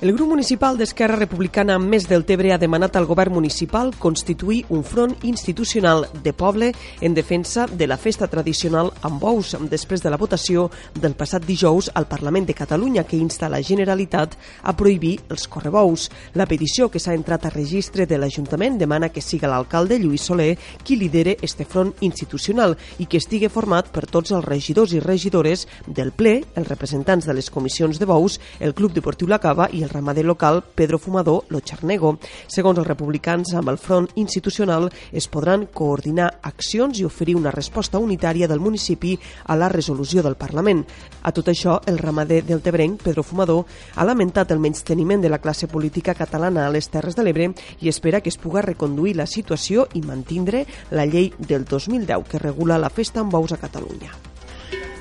El grup municipal d'Esquerra Republicana Més del Tebre ha demanat al govern municipal constituir un front institucional de poble en defensa de la festa tradicional amb bous després de la votació del passat dijous al Parlament de Catalunya que insta la Generalitat a prohibir els correbous. La petició que s'ha entrat a registre de l'Ajuntament demana que siga l'alcalde Lluís Soler qui lidere este front institucional i que estigui format per tots els regidors i regidores del ple, els representants de les comissions de bous, el Club Deportiu La Cava i el ramader local Pedro Fumador Lo Charnego. Segons els republicans, amb el front institucional es podran coordinar accions i oferir una resposta unitària del municipi a la resolució del Parlament. A tot això, el ramader del Tebrenc, Pedro Fumador, ha lamentat el menysteniment de la classe política catalana a les Terres de l'Ebre i espera que es puga reconduir la situació i mantindre la llei del 2010 que regula la festa amb bous a Catalunya.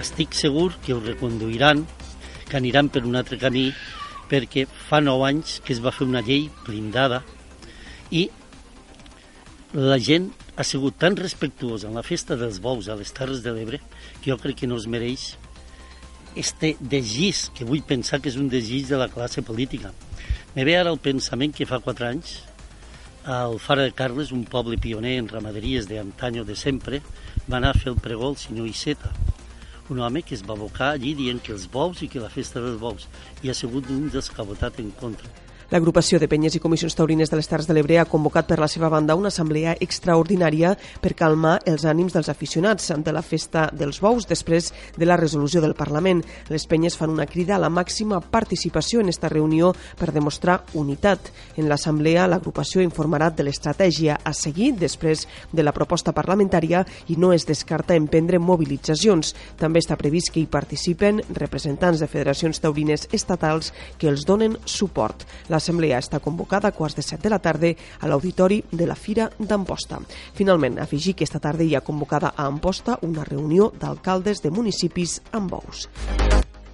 Estic segur que ho reconduiran, que aniran per un altre camí perquè fa nou anys que es va fer una llei blindada i la gent ha sigut tan respectuosa en la festa dels bous a les Terres de l'Ebre que jo crec que no es mereix este desig, que vull pensar que és un desig de la classe política. Me ve ara el pensament que fa quatre anys al Fara de Carles, un poble pioner en ramaderies d'antanyo de sempre, va anar a fer el pregó al senyor Iceta, un home que es va abocar allí dient que els bous i que la festa dels bous i ha sigut un votat en contra. L'agrupació de penyes i comissions taurines de les Terres de l'Ebre ha convocat per la seva banda una assemblea extraordinària per calmar els ànims dels aficionats de la festa dels bous després de la resolució del Parlament. Les penyes fan una crida a la màxima participació en esta reunió per demostrar unitat. En l'assemblea, l'agrupació informarà de l'estratègia a seguir després de la proposta parlamentària i no es descarta emprendre mobilitzacions. També està previst que hi participen representants de federacions taurines estatals que els donen suport. L'assemblea està convocada a quarts de set de la tarda a l'auditori de la Fira d'Amposta. Finalment, afegir que esta tarda hi ha convocada a Amposta una reunió d'alcaldes de municipis amb bous.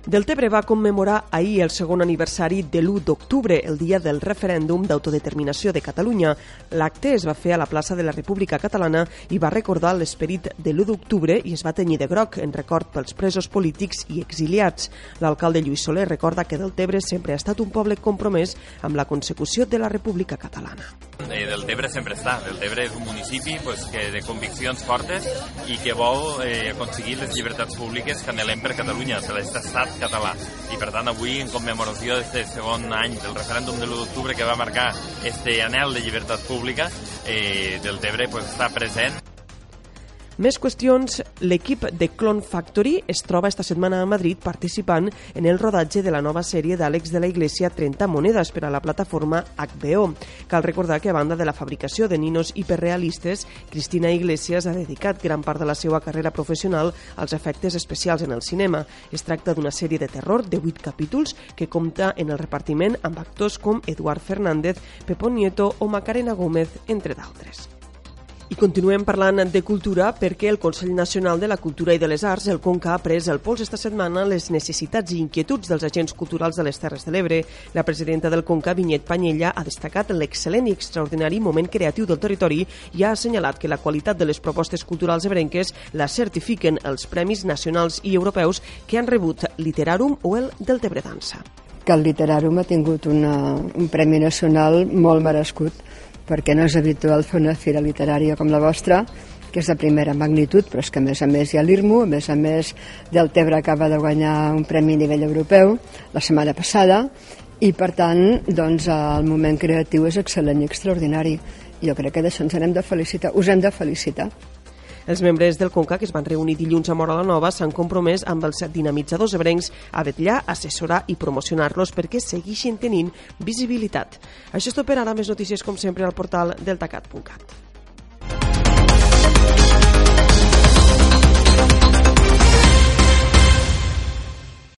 Deltebre va commemorar ahir el segon aniversari de l'1 d'octubre, el dia del referèndum d'autodeterminació de Catalunya. L'acte es va fer a la plaça de la República Catalana i va recordar l'esperit de l'1 d'octubre i es va tenyir de groc en record pels presos polítics i exiliats. L'alcalde Lluís Soler recorda que Deltebre sempre ha estat un poble compromès amb la consecució de la República Catalana. Eh, Deltebre sempre està. Deltebre és un municipi pues, que de conviccions fortes i que vol eh, aconseguir les llibertats públiques que anhelem per Catalunya. Se l'ha estat català. I per tant avui, en commemoració d'aquest segon any del referèndum de l'1 d'octubre que va marcar este anel de llibertat pública, eh, del Tebre pues, està present més qüestions, l'equip de Clone Factory es troba esta setmana a Madrid participant en el rodatge de la nova sèrie d'Àlex de la Iglesia 30 monedes per a la plataforma HBO. Cal recordar que a banda de la fabricació de ninos hiperrealistes, Cristina Iglesias ha dedicat gran part de la seva carrera professional als efectes especials en el cinema. Es tracta d'una sèrie de terror de 8 capítols que compta en el repartiment amb actors com Eduard Fernández, Pepo Nieto o Macarena Gómez, entre d'altres. I continuem parlant de cultura perquè el Consell Nacional de la Cultura i de les Arts, el CONCA, ha pres el pols esta setmana les necessitats i inquietuds dels agents culturals de les Terres de l'Ebre. La presidenta del CONCA, Vinyet Panyella, ha destacat l'excel·lent i extraordinari moment creatiu del territori i ha assenyalat que la qualitat de les propostes culturals ebrenques la certifiquen els premis nacionals i europeus que han rebut Literarum o el del Tebre Dansa. Que el Literarum ha tingut una, un premi nacional molt merescut perquè no és habitual fer una fira literària com la vostra, que és de primera magnitud, però és que a més a més hi ha l'IRMU, a més a més del Tebre acaba de guanyar un premi a nivell europeu la setmana passada, i per tant doncs, el moment creatiu és excel·lent i extraordinari. Jo crec que d'això ens hem de felicitar, us hem de felicitar. Els membres del CONCA, que es van reunir dilluns a Mora la Nova, s'han compromès amb els dinamitzadors ebrencs a vetllar, assessorar i promocionar-los perquè segueixin tenint visibilitat. Això és tot per ara. Més notícies, com sempre, al portal deltacat.cat.